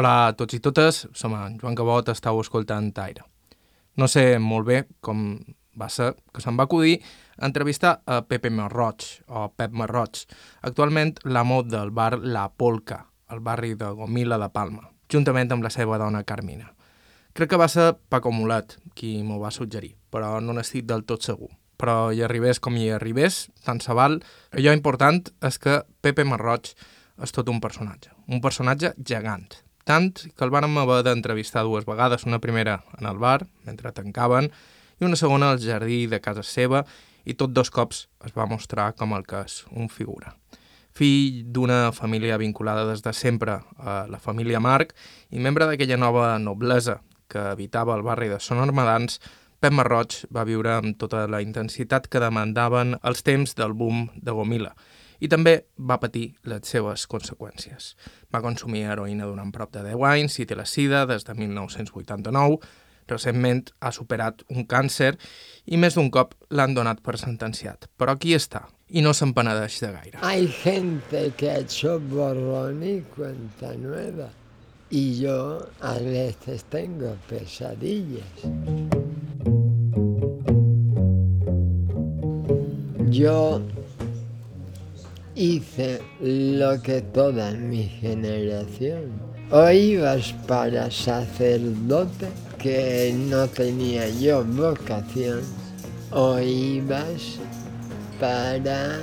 Hola a tots i totes, som en Joan Cabot, estàu escoltant Taire. No sé molt bé com va ser que se'm va acudir entrevistar a Pepe Marroig, o Pep Marroig, actualment l'amo del bar La Polca, al barri de Gomila de Palma, juntament amb la seva dona Carmina. Crec que va ser Paco Mulet qui m'ho va suggerir, però no n'estic del tot segur. Però hi arribés com hi arribés, tant se val, allò important és que Pepe Marroig és tot un personatge, un personatge gegant, tant que el vàrem haver d'entrevistar dues vegades, una primera en el bar, mentre tancaven, i una segona al jardí de casa seva, i tot dos cops es va mostrar com el que és un figura. Fill d'una família vinculada des de sempre a la família Marc i membre d'aquella nova noblesa que habitava el barri de Son Armadans, Pep Marroig va viure amb tota la intensitat que demandaven els temps del boom de Gomila, i també va patir les seves conseqüències. Va consumir heroïna durant prop de 10 anys i té la sida des de 1989. Recentment ha superat un càncer i més d'un cop l'han donat per sentenciat. Però aquí està, i no se'n penedeix de gaire. Hay gente que ha hecho borrón y cuenta nueva. Y yo a veces tengo pesadillas. Yo hice lo que toda mi generación. O ibas para sacerdote, que no tenía yo vocación, o ibas para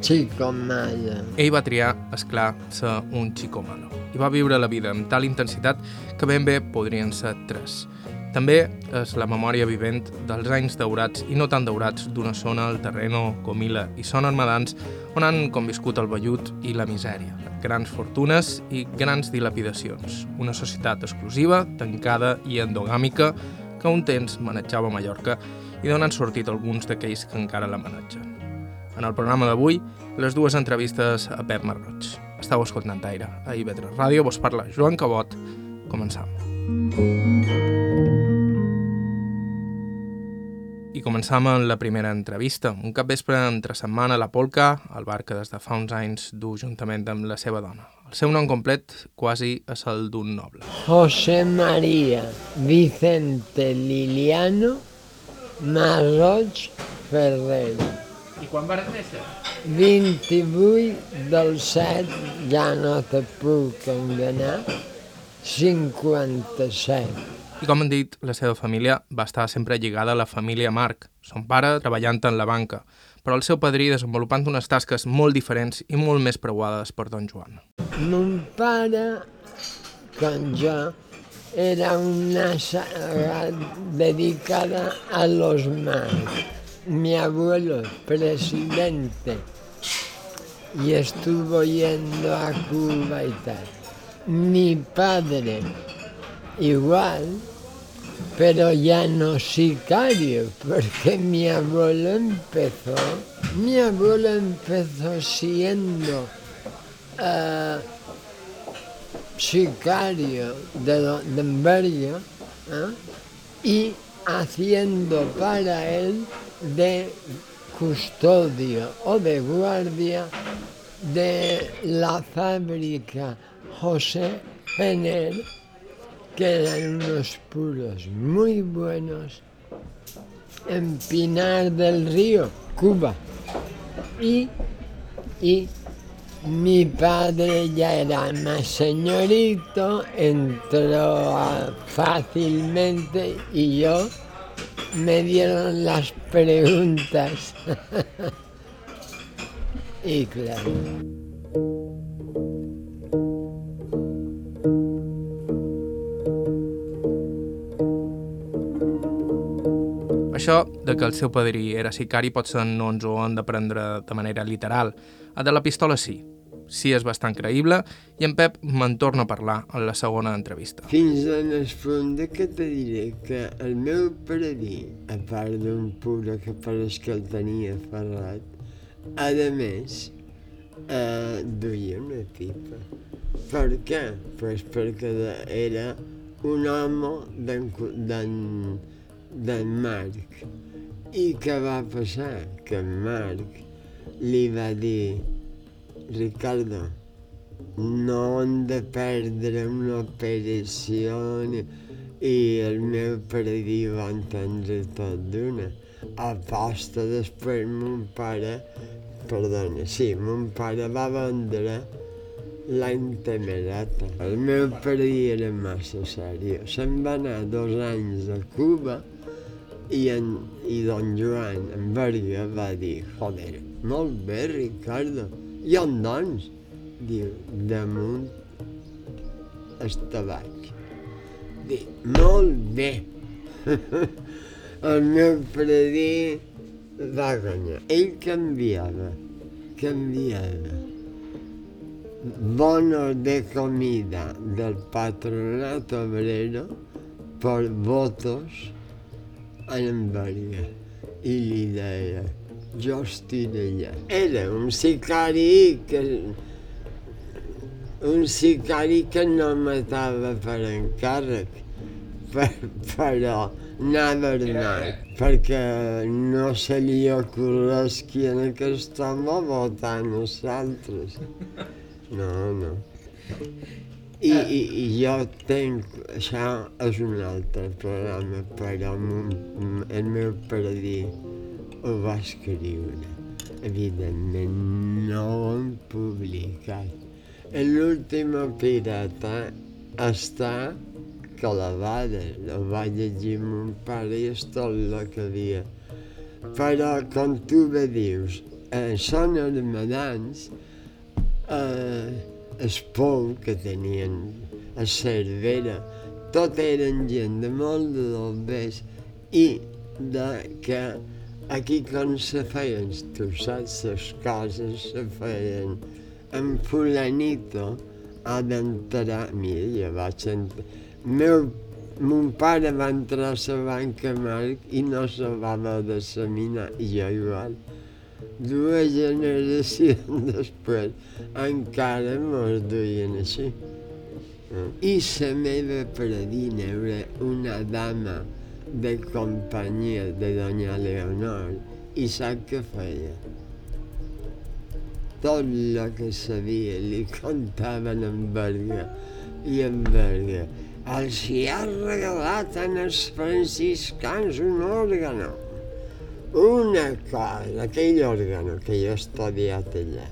chico malo. Ell va triar, és clar, ser un chico malo i va viure la vida amb tal intensitat que ben bé podrien ser tres. També és la memòria vivent dels anys daurats i no tan daurats d'una zona, el Terreno, Comila i Son Armadans, on han conviscut el vellut i la misèria, grans fortunes i grans dilapidacions. Una societat exclusiva, tancada i endogàmica que un temps manejava Mallorca i d'on han sortit alguns d'aquells que encara la manegen. En el programa d'avui, les dues entrevistes a Pep Marroig. Estau escoltant Aire. A IB3 Ràdio vos parla Joan Cabot. Començam. I començam amb la primera entrevista. Un cap vespre entre setmana a la Polca, al bar que des de fa uns anys du juntament amb la seva dona. El seu nom complet quasi és el d'un noble. José María Vicente Liliano Marroig Ferrer. I quan vas néixer? 28 del 7, ja no te puc enganar, 57. I com han dit, la seva família va estar sempre lligada a la família Marc, son pare treballant en la banca, però el seu padrí desenvolupant unes tasques molt diferents i molt més preuades per don Joan. Mon pare, com jo, era una saga dedicada a los mares. Mi abuelo, presidente, y estuvo yendo a Cuba y tal. Mi padre, igual, pero ya no sicario, porque mi abuelo empezó, mi abuelo empezó siendo eh, sicario de, do- de Amberio, ¿eh? y haciendo para él de custodio o de guardia de la fábrica José Jenner, que eran unos puros muy buenos en Pinar del Río, Cuba. Y, y mi padre ya era más señorito, entró fácilmente y yo me dieron las preguntas. y claro. Això de que el seu padrí era sicari potser no ens ho han de prendre de manera literal. A de la pistola sí. Sí és bastant creïble i en Pep me'n torna a parlar en la segona entrevista. Fins el punt de que te diré que el meu padrí, a part d'un puro que pareix que el tenia ferrat, a més, eh, duia una pipa. Per què? Pues perquè era un home d'en d'en Marc. I què va passar? Que en Marc li va dir Ricardo, no han de perdre una operació i el meu predí va entendre tot d'una. Aposta després mon pare, perdona, sí, mon pare va vendre l'any temerata. El meu predí era massa seriós. Se'n va anar dos anys a Cuba i, en, i don Joan, en Berga, va dir, joder, molt bé, Ricardo, i on doncs? Diu, damunt el tabac. Dic, molt bé. el meu predí va guanyar. Ell canviava, canviava bonos de comida del patronato obrero por votos Enverga i li deia jo estic allà. Era un sicari que un sicari que no matava per encàrrec, per, però anava armat, perquè no se li ocorrés qui en aquest home votar a nosaltres. No, no. I, i, i jo tenc, això és un altre programa, però el meu paradí ho va escriure. Evidentment no ho hem publicat. L'última pirata està clavada, ho va llegir mon pare i és tot el que havia. Però, com tu bé dius, eh, són armadans, eh, el pou que tenien a Cervera, tot eren gent de molt de dobbers i de que aquí com se feien, tu saps, les coses se feien en fulanito ha d'entrar, mira, jo vaig entrar, meu, mon pare va entrar a la banca Marc i no se va haver d'examinar, i jo igual. Dues generacions després encara mos duien així. I la meva predina era una dama de companyia de doña Leonor i sap què feia? tot el que sabia li contaven en Berga i en Berga. Els hi ha regalat els franciscans un òrgano. Una cosa, aquell òrgano que jo he estudiat allà.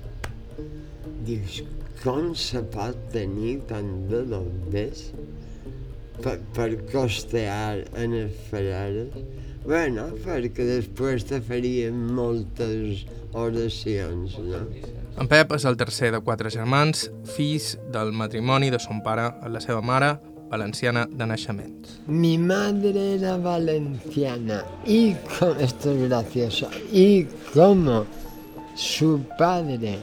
Dius, com se pot tenir tant de dobbers per, per costear en els Ferreres? Bueno, perquè després te farien moltes oracions, no? En Pep és el tercer de quatre germans, fills del matrimoni de son pare amb la seva mare, valenciana de naixement. Mi madre era valenciana y, como, esto es gracioso, y como su padre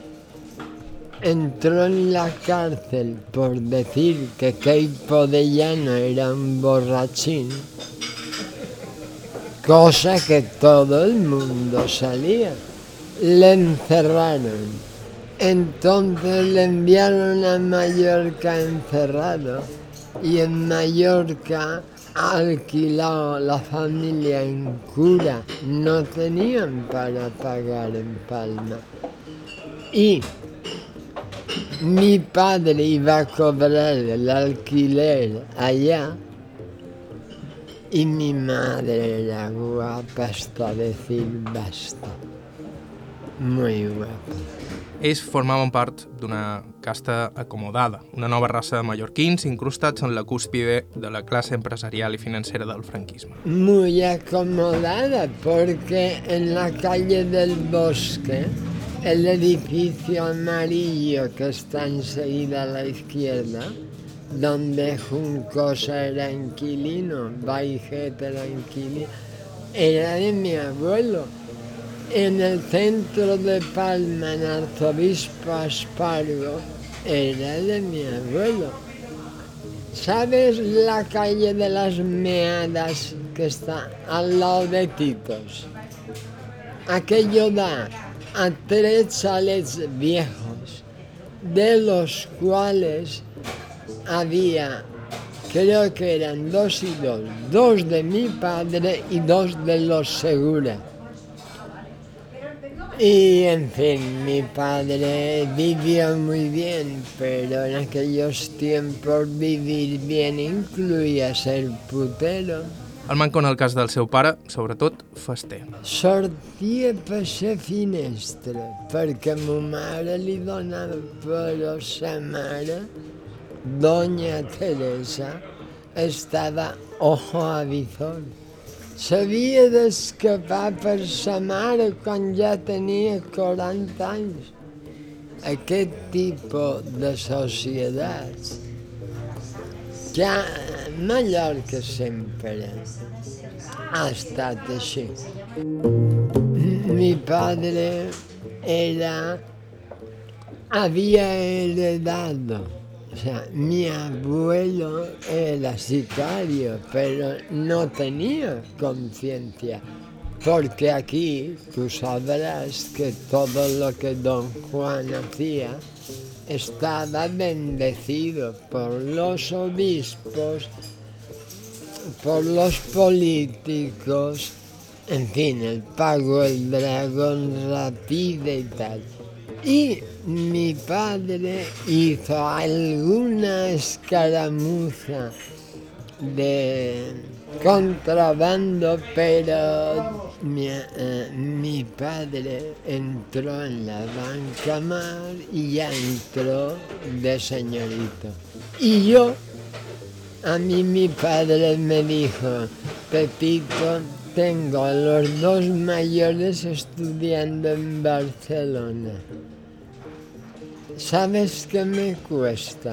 entró en la cárcel por decir que Keipo de Llano era un borrachín, cosa que todo el mundo salía. Le encerraron entonces le enviaron a Mallorca encerrado y en Mallorca alquilado la familia en cura. No tenían para pagar en Palma. Y mi padre iba a cobrar el alquiler allá y mi madre era guapa hasta decir basta. Muy guapa. Ells formaven part d'una casta acomodada, una nova raça de mallorquins incrustats en la cúspide de la classe empresarial y financera del franquisme. Muy acomodada, porque en la calle del Bosque, el edificio amarillo que está enseguida a la izquierda, donde Juncosa era inquilino, Baijet era inquilino, era de mi abuelo. En el centro de Palma, en Arzobispo Aspargo, era de mi abuelo. ¿Sabes la calle de las Meadas que está al lado de Titos? Aquello da a tres chalets viejos, de los cuales había, creo que eran dos y dos, dos de mi padre y dos de los Segura. Y en fin, mi padre vivía muy bien, pero en aquellos tiempos vivir bien incluía ser putero. El manco en el cas del seu pare, sobretot, fester. Sortia per la finestra perquè ma mare li donava però sa mare, doña Teresa, estava ojo a visor. S'havia d'escapar per sa mare quan ja tenia 40 anys. Aquest tipus de societats que a Mallorca sempre ha estat així. Mi padre era, había heredado, sea, mi abuelo era sicario, pero no tenía conciencia. Porque aquí tú sabrás que todo lo que don Juan hacía estaba bendecido por los obispos, por los políticos, en fin, el pago el dragón rápido y tal. Y mi padre hizo alguna escaramuza de contrabando, pero mi, eh, padre entró en la banca mar y ya entró de señorito. Y yo, a mí mi padre me dijo, Pepito, tengo a los dos mayores estudiando en Barcelona. ¿Sabes qué me cuesta?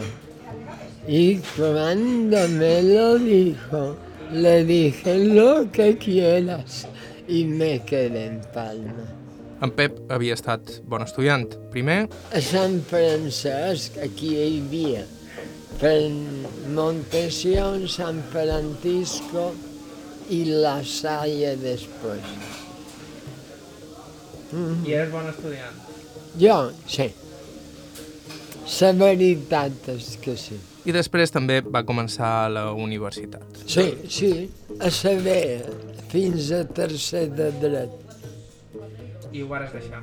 Y cuando me lo dijo, le dije lo que quieras y me quedé en Palma. En Pep havia estat bon estudiant. Primer, A Sant Francesc, aquí hi havia, per Montesión, Sant Francisco i La Salle després. i eres bon estudiant. Jo, sí. La veritat és que sí. I després també va començar a la universitat. Sí, sí, a saber, fins a tercer de dret. I ho vares deixar.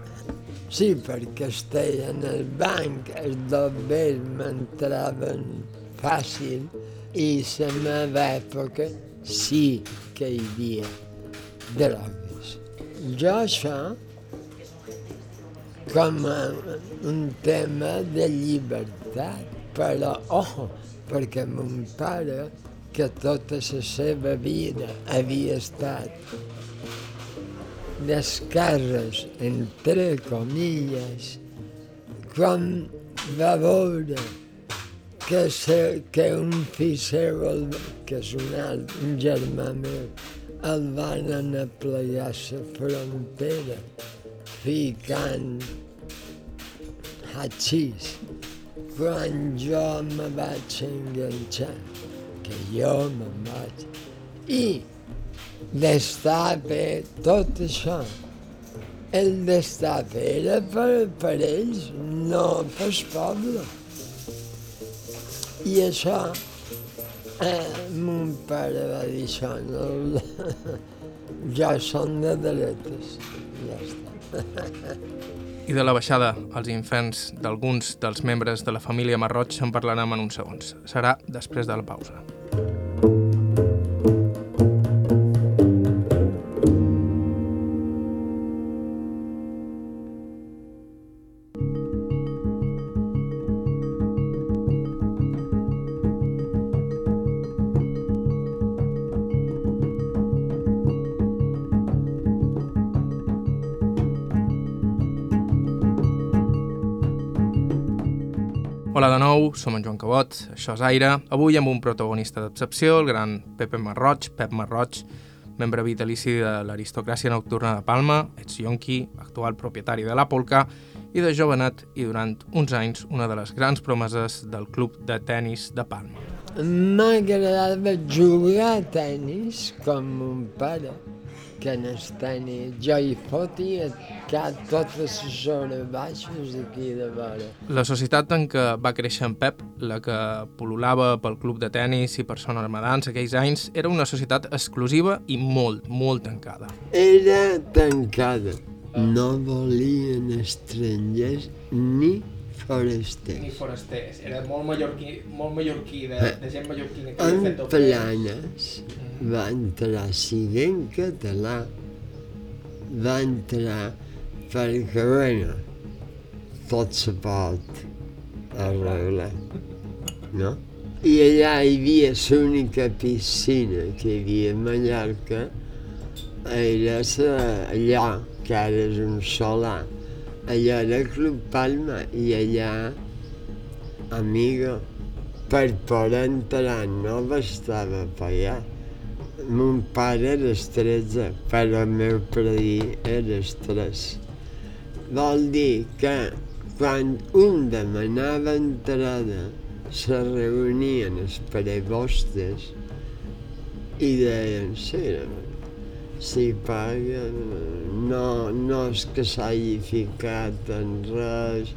Sí, perquè estava en el banc, els dobbers m'entraven fàcil i la meva època sí que hi havia drogues. Jo això com a un tema de llibertat, però, ojo, perquè mon pare, que tota la seva vida havia estat d'esquerres, entre comilles, quan va veure que, se, que un fill seu, que és un, alt, un germà meu, el van anar a plegar la frontera, ficant hachís. Quan jo me vaig enganxar, que jo me'n vaig, i destape tot això. El destape era per, per ells, no pel poble. I això, eh, mon pare va dir això, no, jo som de dretes, ja està. I de la baixada als inferns d'alguns dels membres de la família Marroig en parlarem en uns segons. Serà després de la pausa. Som en Joan Cabot, això és Aire. Avui amb un protagonista d'excepció, el gran Pepe Marroig, Pep Marroig, membre vitalici de l'aristocràcia nocturna de Palma, ets yonqui, actual propietari de la Polca, i de jovenet i durant uns anys una de les grans promeses del club de tennis de Palma. M'agradava jugar a tennis com mon pare, que tennis jo hi fotia ca totes les hores baixes d'aquí de vora. La societat en què va créixer en Pep, la que pol·lulava pel club de tennis i per Son Armadans aquells anys, era una societat exclusiva i molt, molt tancada. Era tancada, no volien estrangers ni Ni forasters. forasters. Era molt mallorquí, molt mallorquí de, de gent mallorquina que En Planes va entrar siguent català, va entrar perquè, bueno, tot se pot arreglar, no? I allà hi havia l'única piscina que hi havia a Mallorca, era allà, que ara és un solar, allà era el Club Palma, i allà, amigo, per poder entrar no bastava pagar. Mon pare era 13, però el meu predí era 3. Vol dir que quan un demanava entrada se reunien els parebostes i deien, sí, si paga, no, no és que s'hagi ficat en res,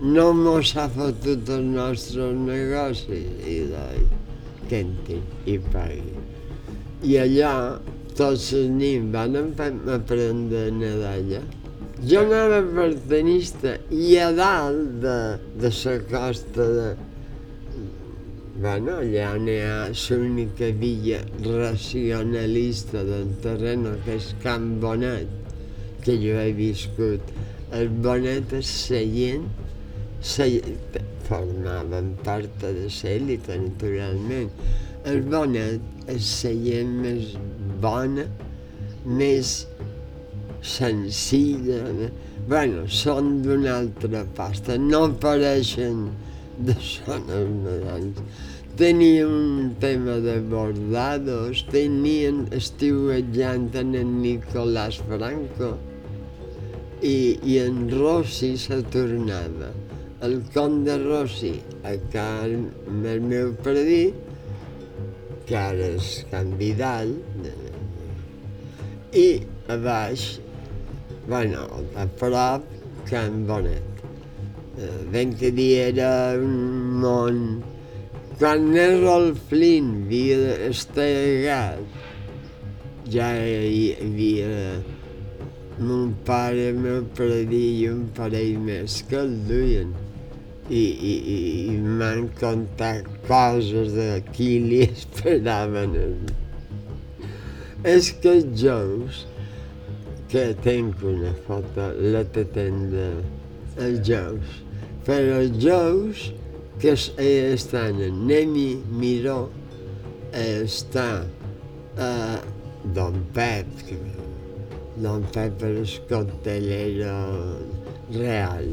no mos ha fotut els nostres negocis, i deia, que entri i pagui. I allà tots els nins van a nedar allà. Jo anava per tenista i a dalt de, de la costa de... Bueno, allà on hi ha l'única villa racionalista del terreno, que és Can Bonet, que jo he viscut. El Bonet és seient, seient formaven part de l'élite, naturalment. El Bonet és seient més bona, més senzilla. Bueno, són d'una altra pasta, no pareixen de zones medans. Tenien un tema de bordados, tenien estiuetjant en el Nicolás Franco i, i en Rossi se tornava. El conde Rossi, a can el meu predí, que ara és Can Vidal, i a baix, bueno, a prop, Can Bonet. Un món... Quan el Rolf Flynn havia estegat, ja hi havia mon pare, el meu predí i un parell més que el. I, i, i, i m'han contat coses de qui li esperaven. És que jous, que tenc una foto, la te tendre, els però els jous que es- eh, estan en Nemi Miró, eh, està eh, Don Pep, Don Pep és coctelero real.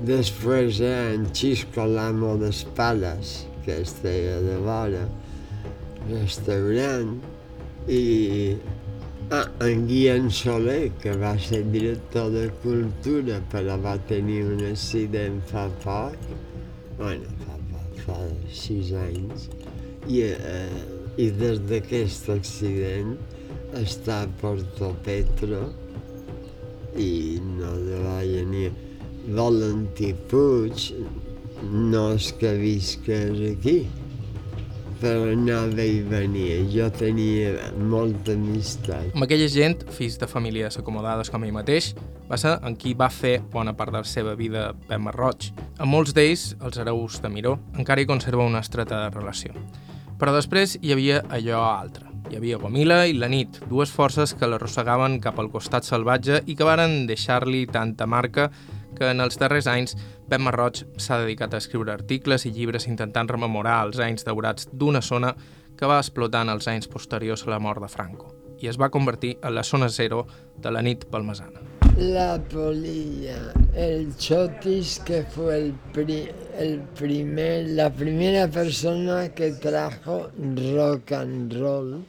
Després eh, en Xisco l'amo d'Espales, que estava de vora, restaurant, i ah, en Guillem Soler, que va ser director de cultura, però va tenir un accident fa poc, bueno, fa, fa, fa sis anys, i, eh, i des d'aquest accident està a Porto Petro i no de vaia ni Valentí Puig no és que visques aquí però anava i venia jo tenia molta amistat Amb aquella gent, fills de famílies acomodades com ell mateix, va ser en qui va fer bona part de la seva vida Pep Marroig. Amb molts d'ells, els hereus de Miró, encara hi conserva una estreta relació. Però després hi havia allò altre. Hi havia Gomila i la nit, dues forces que l'arrossegaven cap al costat salvatge i que varen deixar-li tanta marca que en els darrers anys Pep Marroig s'ha dedicat a escriure articles i llibres intentant rememorar els anys daurats d'una zona que va explotar en els anys posteriors a la mort de Franco i es va convertir en la zona zero de la nit palmesana. La polilla, el Chotis, que fue el, pri- el primer, la primera persona que trajo rock and roll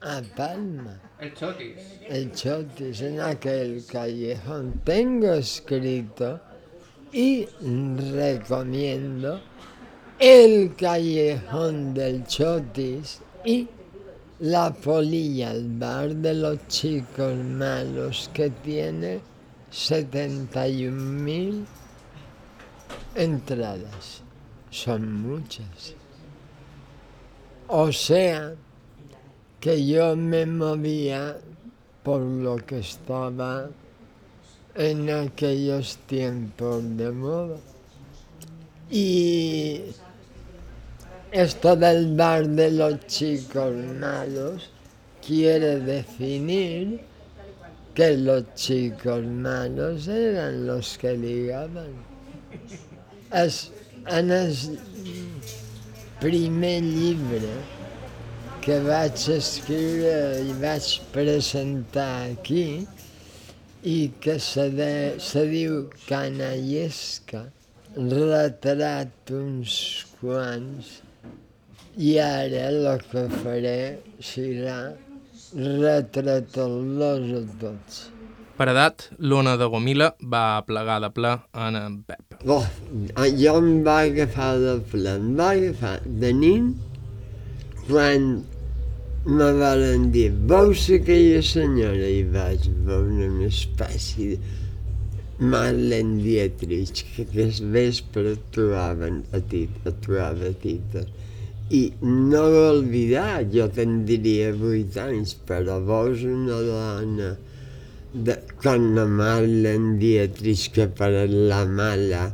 a Palma. El Chotis. El Chotis en aquel callejón. Tengo escrito y recomiendo el callejón del Chotis y la polilla, el bar de los chicos malos que tiene 71.000 entradas. Son muchas. O sea, que yo me movía por lo que estaba en aquellos tiempos de moda. Y esto del bar de los chicos malos quiere definir que los chicos malos eran los que ligaban. Es, el primer llibre que vaig escriure i vaig presentar aquí i que se, de, se diu Canallesca, retrat uns quants i ara el que faré serà retratar-los a tots. Per edat, l'ona de Gomila va plegar de ple en en Pep. Oh, jo em va agafar de ple, em va agafar de nin quan me van dir, veus aquella senyora? I vaig veure una espècie de Marlene Dietrich, que aquest vespre trobaven a Tita, trobava a Tita. I no l'he oblidat, jo tindria vuit anys, però veus una dona de, con la Marlene Dietrich que per la mala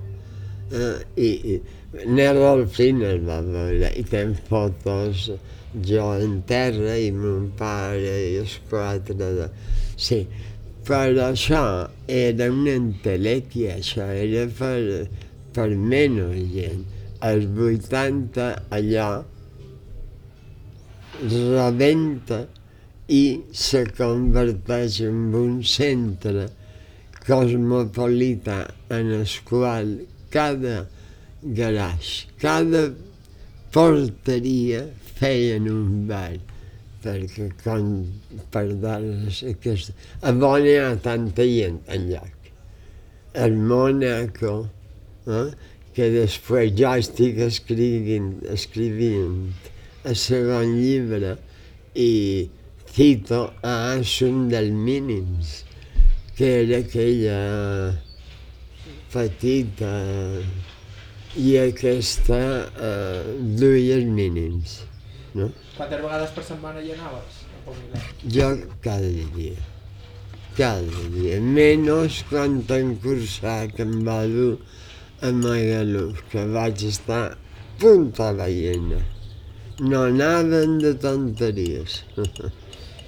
eh, i, i Nero Alfin el va veure i tem fotos jo en terra i mon pare i els quatre de... Sí, però això era una entelèquia, això era per, per menys gent. Als 80 allò rebenta i se converteix en un centre cosmopolita en el qual cada garage, cada porteria feien un bar perquè quan per dones aquest... A on hi ha tanta gent enlloc. El Mónaco, eh? que després jo estic escrivint, escrivint el segon llibre i cito a un dels mínims, que era aquella petita i aquesta eh, duia els mínims. No? Quantes vegades per setmana hi anaves? Jo cada dia. Cada dia. Menys quan encursar que em va dur a Magaluf, que vaig estar punta veient. No anaven de tonteries.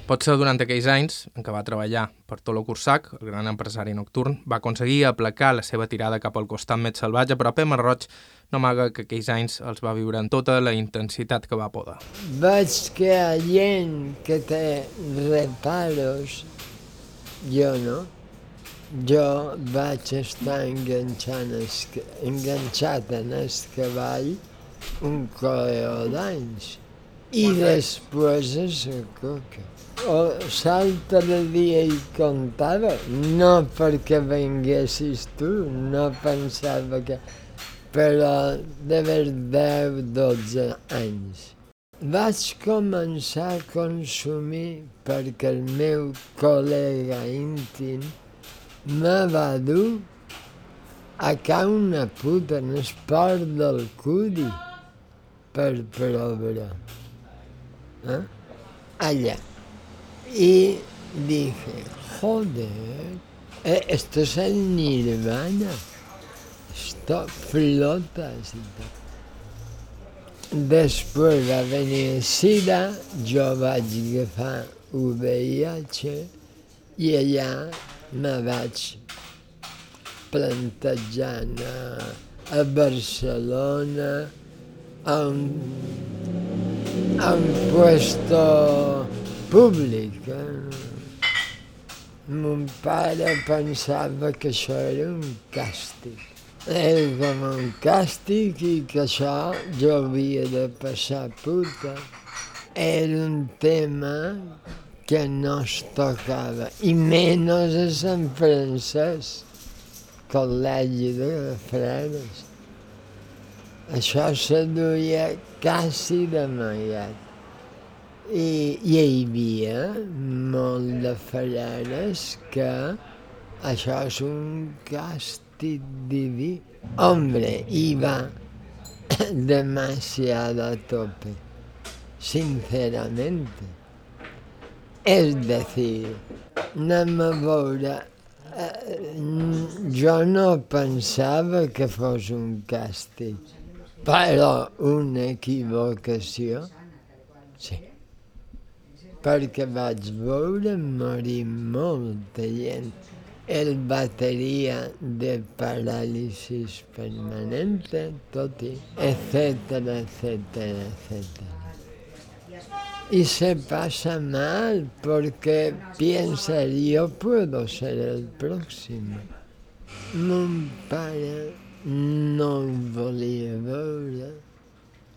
Potser durant aquells anys en què va treballar per Tolo Cursac, el gran empresari nocturn, va aconseguir aplacar la seva tirada cap al costat més salvatge, però Pep Marroig no amaga que aquells anys els va viure en tota la intensitat que va poder. Veig que hi ha que té reparos, jo no. Jo vaig estar enganxat en el cavall un coeo d'anys i després a la coca o l'altre dia hi comptava, no perquè venguessis tu, no pensava que... però d'haver 10-12 anys. Vaig començar a consumir perquè el meu col·lega íntim me va dur a ca una puta en el port del Cudi per provar. Eh? Allà. Y dije, joder, eh, esto es el nirvana, esto flota. Després va venir SIDA, jo vaig agafar VIH i allà me vaig plantejant a, a Barcelona a un puesto públic. Eh? Mon pare pensava que això era un càstig. Era com un càstig i que això jo havia de passar puta. Era un tema que no es tocava, i menys a Sant Francesc, col·legi de freres. Això se duia quasi d'amagat. I, I hi havia molt de freres que això és un càstig diví. Hombre, hi va demasiado a tope, sinceramente. És dir, anem a veure, eh, jo no pensava que fos un càstig, però una equivocació, sí. Perquè vaig veure morir molta gent el batería de parálisis permanente, toti, etcétera, etcétera, etcétera. Y se pasa mal porque piensa, yo puedo ser el próximo. Mon pare no volia veure,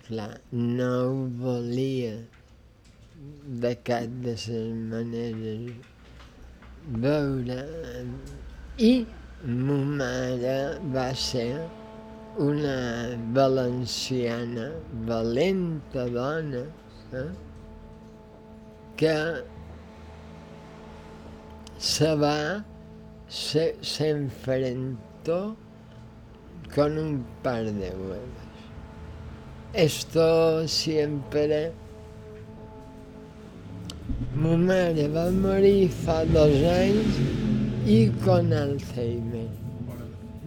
clar, no volia de cap de les maneres veure i ma mare va ser una valenciana valenta dona eh? que se va, se, se enfrentó con un par de huevos. Esto siempre Ma mare va morir fa dos anys i con Alzheimer.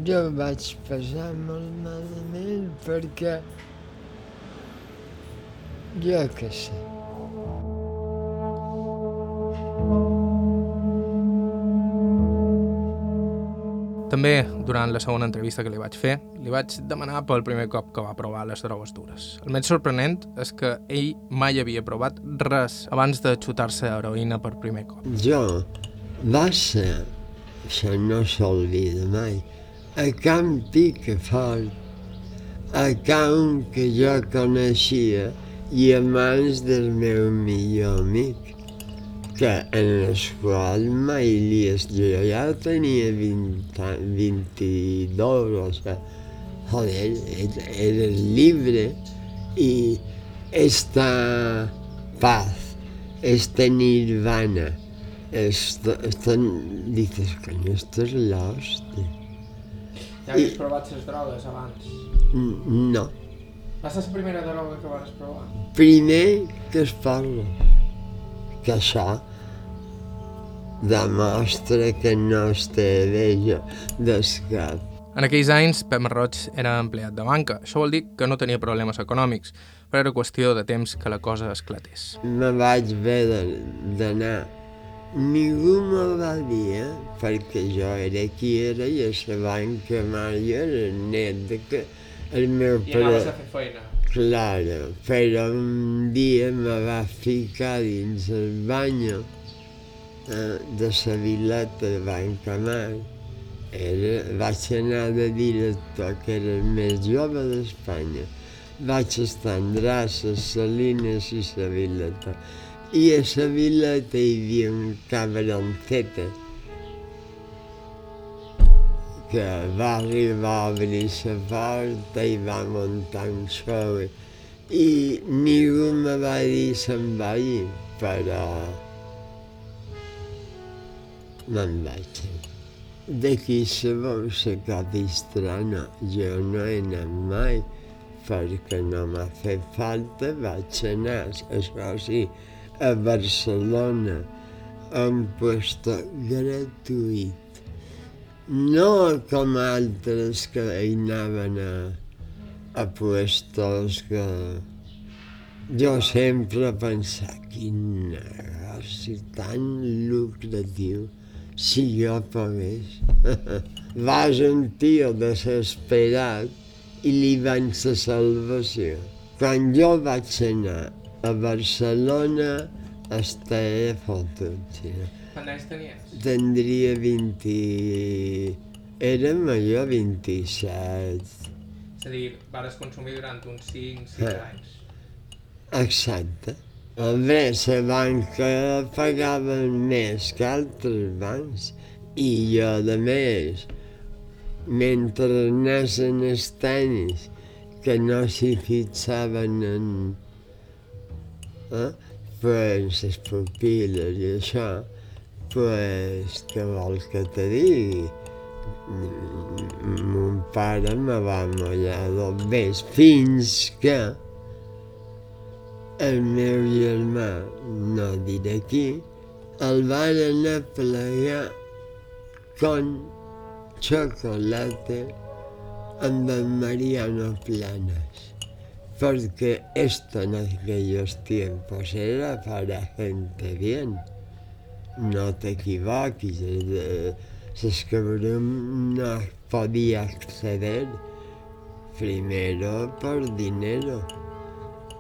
Jo vaig passar molt malament perquè jo què sé. També, durant la segona entrevista que li vaig fer, li vaig demanar pel primer cop que va provar les drogues dures. El més sorprenent és que ell mai havia provat res abans de xutar-se heroïna per primer cop. Jo va ser, això no s'olvida mai, a Camp Picafort, a Camp que jo coneixia i a mans del meu millor amic que en l'escola mai li. Jo ja tenia 20, 22, o sigui, joder, eres libre i esta paz, este nirvana, esto, esto, dices, coño, esto és l'hòstia. Ja havies I... provat les drogues abans? No. Va ser la primera droga que vas provar? Primer que es parla que això demostra que no es té d'ella d'escap. En aquells anys, Pep Marroig era empleat de banca. Això vol dir que no tenia problemes econòmics, però era qüestió de temps que la cosa esclatés. Me vaig haver d'anar. Ningú me va dir, eh? perquè jo era qui era i a la banca mai era net de que el meu pare... I anaves a fer feina. Claro, però un dia me va ficar dins el bany eh, de la vileta de Bancamar. Era, vaig anar de director, que era el més jove d'Espanya. Vaig estar en Drasses, Salines i la vileta. I a la vileta hi havia un cabronceta que va arribar a porta i va muntar un show. I ningú me va dir se'n va ir, però me'n vaig. D'aquí sabeu la cosa estrana, jo no he anat mai, perquè no m'ha fet falta, vaig anar, això sí, a Barcelona, a un puesto gratuït no com altres que hi anaven a, a puestos que... Jo sempre pensava, quin negoci tan lucratiu, si jo pogués. Vas un tio desesperat i li van la salvació. Quan jo vaig anar a Barcelona, estava fotut. Sí. Quants anys tenies? Tindria 20... Era major 27. És a dir, vares consumir durant uns 5-6 ah. anys. Exacte. Bé, la banca pagava més que altres bancs i jo, de més, mentre anaven els tenis, que no s'hi fixaven en... Eh? Pues les pupil·les i això, pues, què vols que te digui? Mon pare me va mullar dos bes fins que el meu germà, no diré qui, el van a plegar con chocolate amb el Mariano Planas. Porque esto en aquellos tiempos era para gente bien. No te equivoquis, es que no podía acceder primero por dinero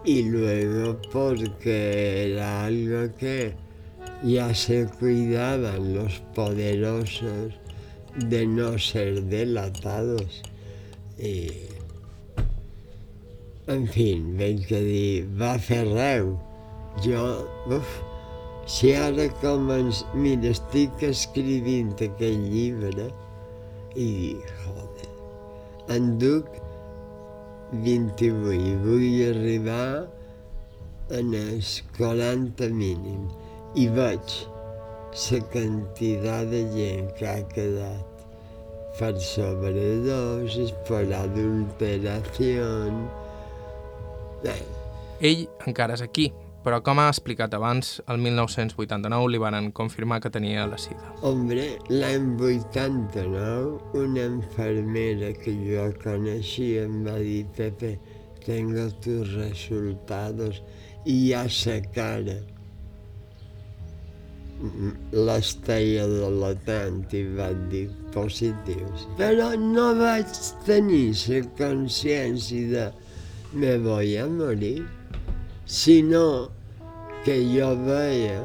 y luego porque era algo que ya se cuidaban los poderosos de no ser delatados. I, en fi, vaig a dir, va fer. Jo, uf, si ara començ... Mira, estic escrivint aquell llibre i joder, en duc 28, vull arribar en els 40 mínim i veig la quantitat de gent que ha quedat per sobredosis, per adulteració... Ell encara és aquí, però com ha explicat abans, el 1989 li van confirmar que tenia la sida. Hombre, l'any 89, una enfermera que jo coneixia em va dir, Pepe, tengo tus resultados i ja sa cara l'estella de la tant i va dir positius. Però no vaig tenir la consciència de me voy a morir, sinó que jo veia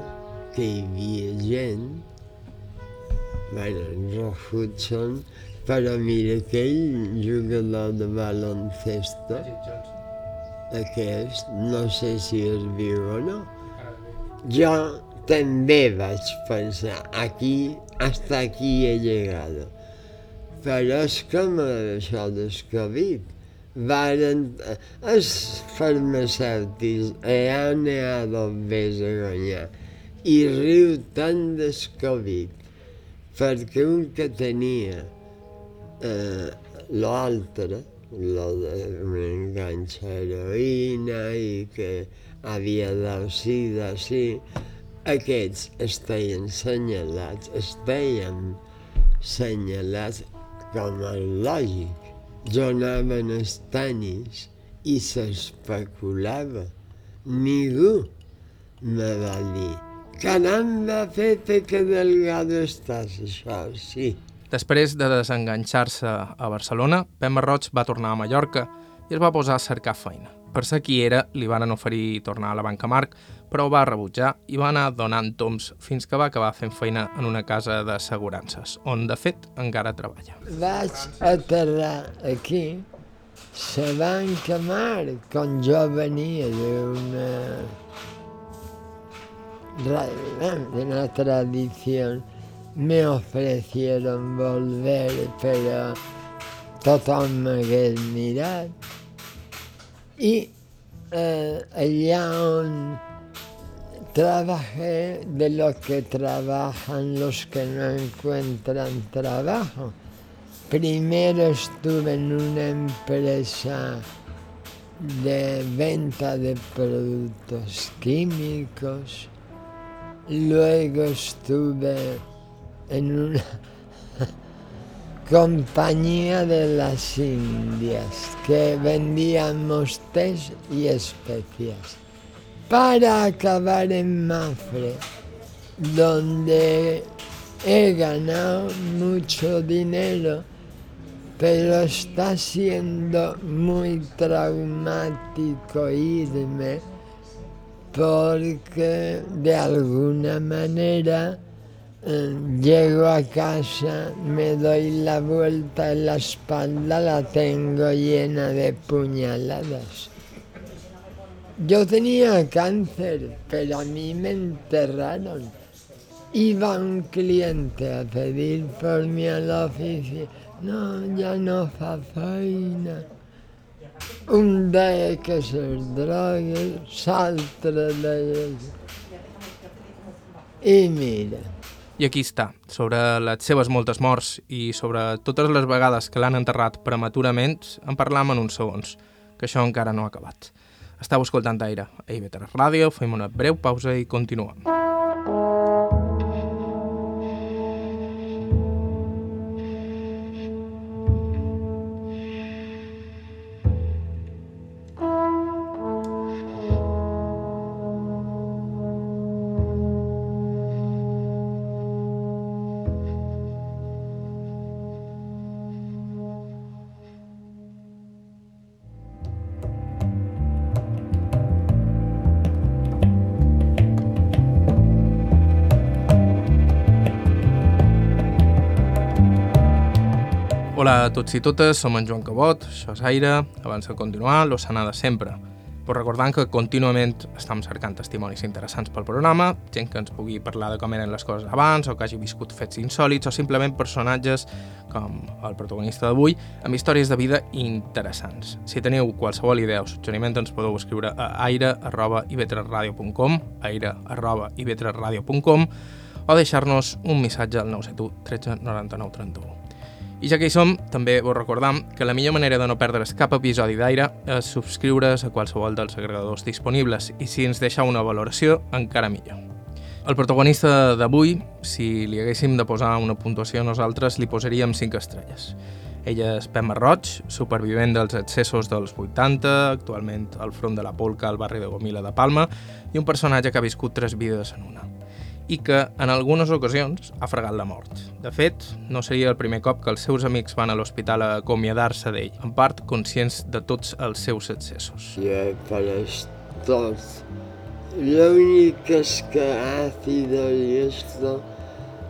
que hi havia gent, bueno, en Rock Hudson, però mira aquell jugador de baloncesto, aquest, no sé si és viu o no, jo també vaig pensar, aquí, hasta aquí he llegado. Però és com això del Covid varen, els farmacèutics han anat més a guanyar i riu tant del Covid perquè un que tenia eh, l'altre, lo de enganxa heroïna i que havia dado sida, sí, aquests estaven senyalats, estaven senyalats com a lògic donaven els tenis i s'especulava. Ningú me va dir caramba, Pepe, que delgado estàs, això sí. Després de desenganxar-se a Barcelona, Pema Roig va tornar a Mallorca i es va posar a cercar feina. Per ser qui era, li van oferir tornar a la banca Marc, però ho va rebutjar i va anar donant toms fins que va acabar fent feina en una casa d'assegurances, on de fet encara treballa. Vaig aterrar aquí, la banca Marc, quan jo venia d'una de una tradición, me ofrecieron volver, pero tothom m'hagués mirat y eh, allá trabajé de lo que trabajan los que no encuentran trabajo. Primero estuve en una empresa de venta de productos químicos, luego estuve en una compañía de las Indias que vendíamos tés y especias. Para acabar en Mafre, donde he ganado mucho dinero, pero está siendo muy traumático irme porque de alguna manera Llego a casa, me doy la vuelta en la espalda, la tengo llena de puñaladas. Yo tenía cáncer, pero a mí me enterraron. Iba un cliente a pedir por mí a la. No, ya no fa feina. Un día que se drogue, s'altre de... I mira, I aquí està, sobre les seves moltes morts i sobre totes les vegades que l'han enterrat prematurament, en parlam en uns segons, que això encara no ha acabat. Estau escoltant Aire a IB3 Ràdio, fem una breu pausa i continuem. Hola a tots i totes, som en Joan Cabot, això és Aire, abans de continuar, l'Oceana de sempre. Però recordant que contínuament estem cercant testimonis interessants pel programa, gent que ens pugui parlar de com eren les coses abans, o que hagi viscut fets insòlids, o simplement personatges com el protagonista d'avui, amb històries de vida interessants. Si teniu qualsevol idea o suggeriment, ens podeu escriure a aire.ivetresradio.com aire.ivetresradio.com o deixar-nos un missatge al 971 13 99 31. I ja que hi som, també vos recordam que la millor manera de no perdre's cap episodi d'aire és subscriure's a qualsevol dels agregadors disponibles i si ens deixa una valoració, encara millor. El protagonista d'avui, si li haguéssim de posar una puntuació nosaltres, li posaríem 5 estrelles. Ella és Pema Roig, supervivent dels excessos dels 80, actualment al front de la polca al barri de Gomila de Palma, i un personatge que ha viscut tres vides en una i que en algunes ocasions ha fregat la mort. De fet, no seria el primer cop que els seus amics van a l'hospital a acomiadar-se d'ell, en part conscients de tots els seus excessos. Ja pareix tot. Lo único es que ha sido esto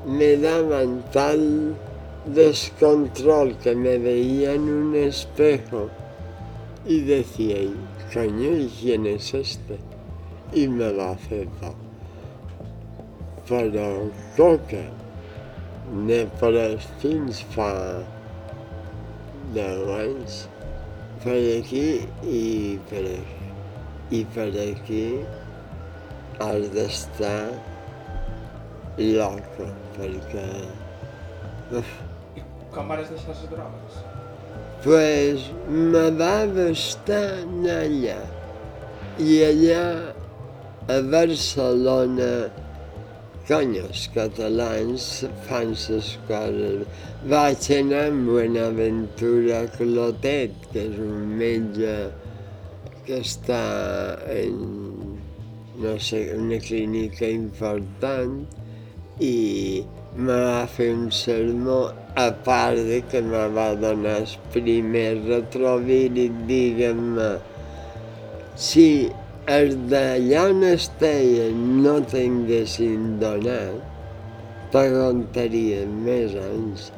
me daban tal descontrol que me veía en un espejo y decía, coño, ¿y quién es este? Y me lo aceptó. N'he pres fins fa 10 anys per aquí i aquí. I aquí has d'estar loca, perquè... I com vas deixar les drogues? Pues me va anar allà. I allà, a Barcelona, Els catalans coses. Vaig anar amb Buenaventura Clotet, que és un metge que està en, no sé, una clínica important, i me va fer un sermó, a part de que me va donar el primer retrovíric, diguem-me, si els d'allà on estaven no tinguessin donat, t'aguantarien més anys,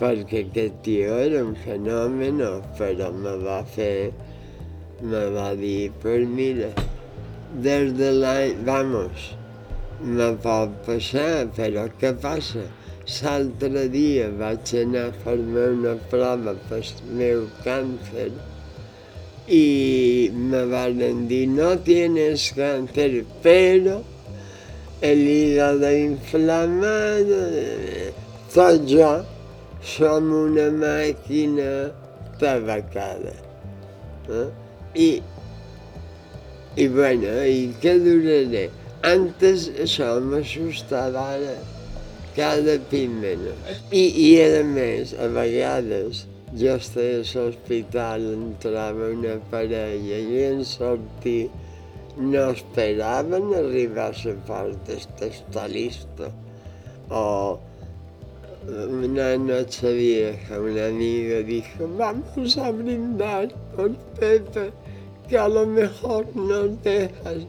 perquè aquest tio era un fenomen, però me va fer, me va dir, pues mira, des de l'any, vamos, me pot passar, però què passa? L'altre dia vaig anar a fer-me una prova pel meu càncer y me valendí, no tienes cáncer, pero el hígado inflamado, todos somos una máquina tabacada. ¿Eh? Y, y bueno, ¿y qué duraré? Antes somos os cada vez menos. I, i era més, a vegades, jo estava a l'hospital, entrava una parella i en sortir no esperaven arribar a la porta, està listo. O una noche vieja, una amiga dijo, vamos a brindar por Pepe, que a lo mejor nos dejas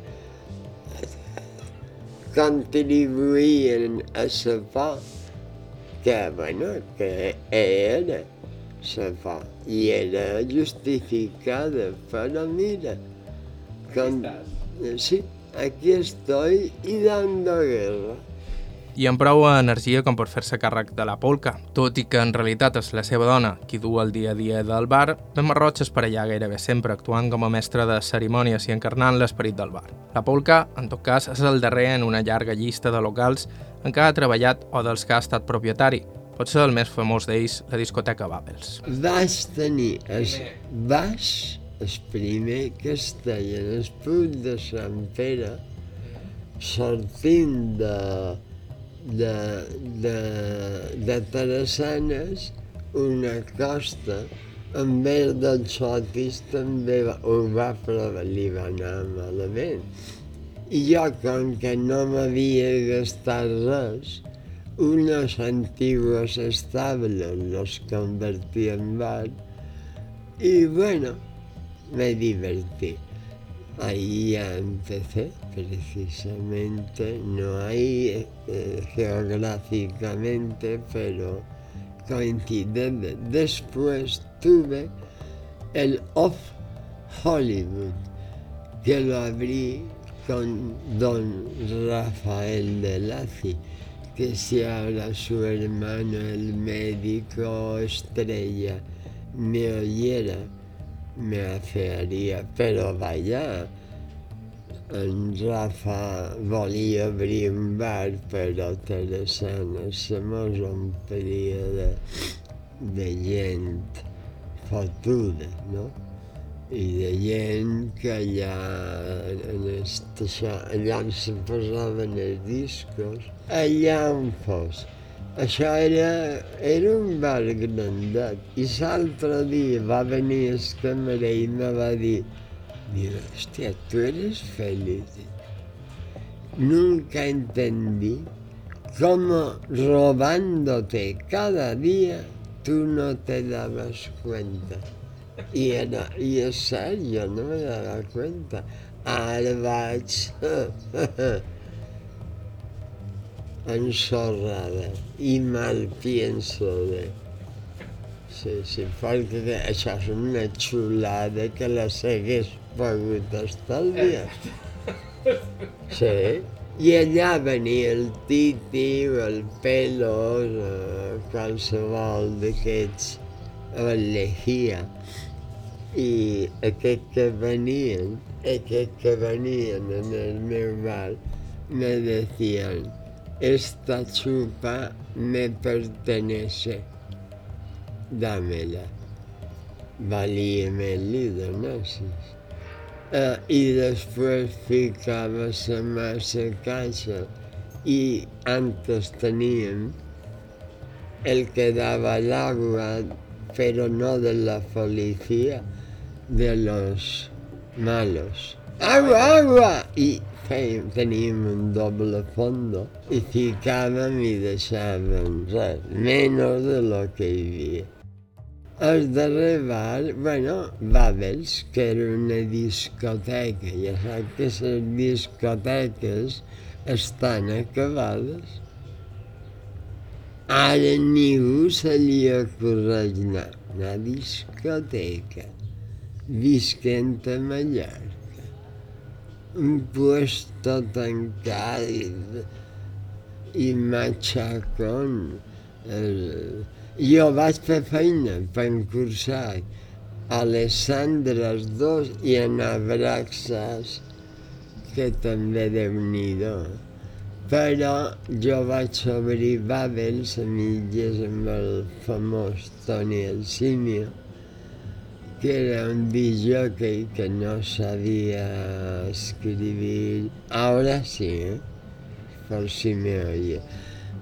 contribuir a esa paz, que bueno, que era se fa. I era justificada, però mira... Com... Sí, aquí estoy y dando guerra. I amb prou energia com per fer-se càrrec de la polca. Tot i que en realitat és la seva dona qui du el dia a dia del bar, Mema Roig és per allà gairebé sempre actuant com a mestre de cerimònies i encarnant l'esperit del bar. La polca, en tot cas, és el darrer en una llarga llista de locals en què ha treballat o dels que ha estat propietari, Potser el més famós d'ells, la discoteca Babels. Vaig tenir el baix, el primer que estaia en el punt de Sant Pere, sortint de, de, de, de Terrassanes, una costa, en vez del xotis també ho va provar, li va anar malament. I jo, com que no m'havia gastat res, unos antiguos establos los convertí en bar y bueno, me divertí. Ahí ya empecé, precisamente, no ahí eh, geográficamente, pero coincidente. Después tuve el Off Hollywood, que lo abrí con don Rafael de Laci, que si ahora su hermano, el médico estrella, me oyera, me afearía, pero vaya, Rafa volia obrir un bar, però Teresana se mos omplia de, de gent fotuda, no? I de gent que allà, en este, allà on se posaven els discos, allà on fos. Això era, era un bar grandat. I l'altre dia va venir el camarer i me va dir Digo, hostia, tú eres feliz. Nunca entendí cómo robándote cada día tú no te dabas cuenta. I, era, i és cert, jo no me dava cuenta. Ara vaig ensorrada i mal pienso de... Sí, sí, perquè això és una xulada que la segueix pogut estalviar. Sí. I allà venia el Titi, el Pelos, eh, qualsevol d'aquests, el Lejía. I aquests que venien, aquests que venien en el meu bar, me decían, esta chupa me pertenece, dámela. Valía mil donasis. Eh, y después ficava la massa caixa y antes tenían el que daba el agua, pero no de la policía, de los malos. ¡Agua, agua! Y teníamos un doble fondo y ficaban y dejaban res, menos de lo que vivía. El darrer bar, bueno, Babels, que era una discoteca. Ja saps que les discoteques estan acabades. Ara ningú se li ocorreix anar. Una discoteca, visquent a Mallorca. Un puesto tancat i, i machacón. El, jo vaig fer feina per encursar a les Sandres 2 i a Nabraxas, que també déu nhi Però jo vaig obrir Babels a mitges amb el famós Toni El Simio, que era un disjockey que no sabia escribir. Ahora sí, ¿eh? por si me oye.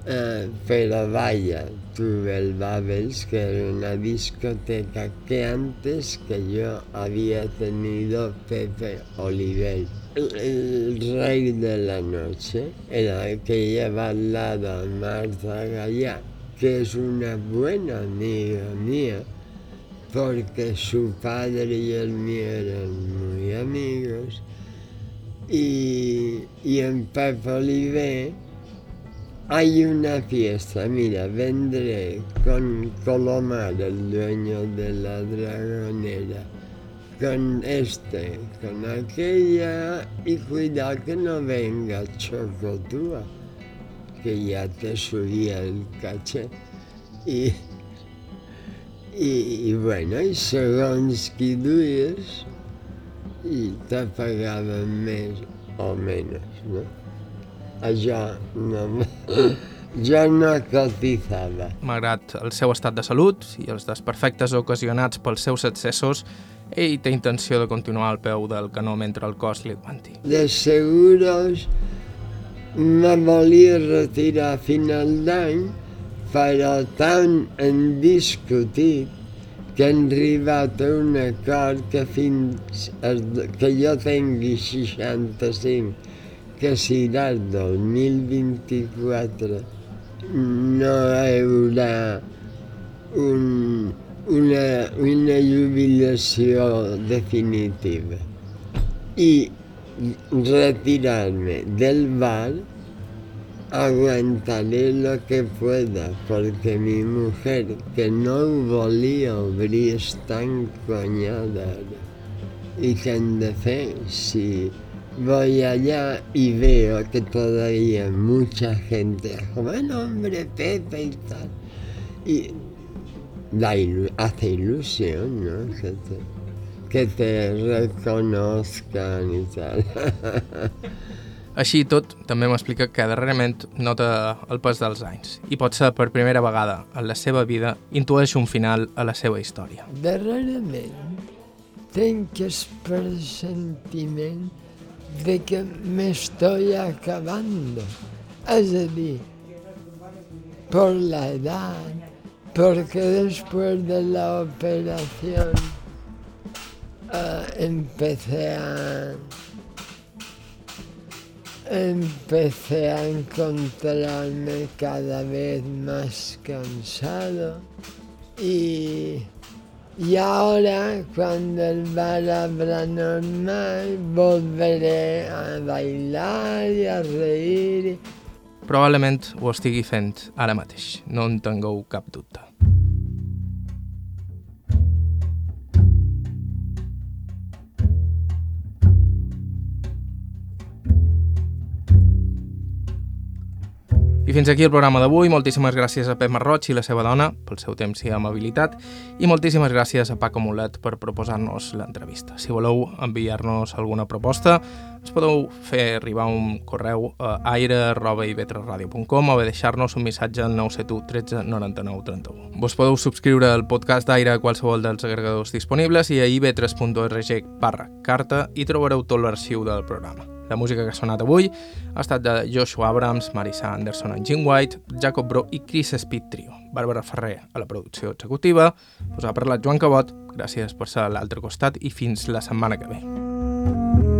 Eh, pero vaya, tuve el Babels, que era una discoteca que antes que yo había tenido Pepe Oliver. El, el rey de la noche era el que lleva al lado a Marta Gallá, que es una buena amiga mía, porque su padre y el mío eran muy amigos. Y, y en Pepe Oliver hay una fiesta, mira, vendré con Colomar, el dueño de la dragonera, con este, con aquella, y cuidado que no venga Chocotúa, que ya te subía el caché. Y, y, y bueno, i segons qui duies, i te pagaven més o menys, no? allò no, jo no cotizava. Malgrat el seu estat de salut i els desperfectes ocasionats pels seus excessos, ell té intenció de continuar al peu del canó mentre el cos li aguanti. De seguros me volia retirar a final d'any, però tant hem discutit que hem arribat a un acord que fins que jo tingui 65 que si del 2024 no hi haurà un, una, una jubilació definitiva. I retirar-me del bar aguantaré lo que pueda, porque mi mujer, que no volía obrir, está encoñada. ¿Y qué han de hacer si voy allá y veo que todavía mucha gente, joven hombre, Pepe y tal, y da hace ilusión, ¿no? Que te, que te reconozcan y tal. Així i tot, també m'explica que darrerament nota el pas dels anys i pot ser per primera vegada en la seva vida intueix un final a la seva història. Darrerament tenc el presentiment de que me estoy acabando. Es decir, por la edad, porque después de la operación uh, empecé a empecé a encontrarme cada vez más cansado y, y ahora cuando el bar abra normal volveré a bailar y a reír. Probablement ho estigui fent ara mateix, no en tingueu cap dubte. I fins aquí el programa d'avui. Moltíssimes gràcies a Pep Marroig i la seva dona pel seu temps i amabilitat i moltíssimes gràcies a Paco Mulet per proposar-nos l'entrevista. Si voleu enviar-nos alguna proposta, ens podeu fer arribar un correu a aire.ivetraradio.com o bé deixar-nos un missatge al 971 13 99 31. Vos podeu subscriure al podcast d'Aire a qualsevol dels agregadors disponibles i a ivetres.org barra carta i trobareu tot l'arxiu del programa. La música que ha sonat avui ha estat de Joshua Abrams, Marissa Anderson en Jim White, Jacob Bro i Chris Speed Trio. Bàrbara Ferrer a la producció executiva. Us ha parlat Joan Cabot. Gràcies per ser a l'altre costat i fins la setmana que ve.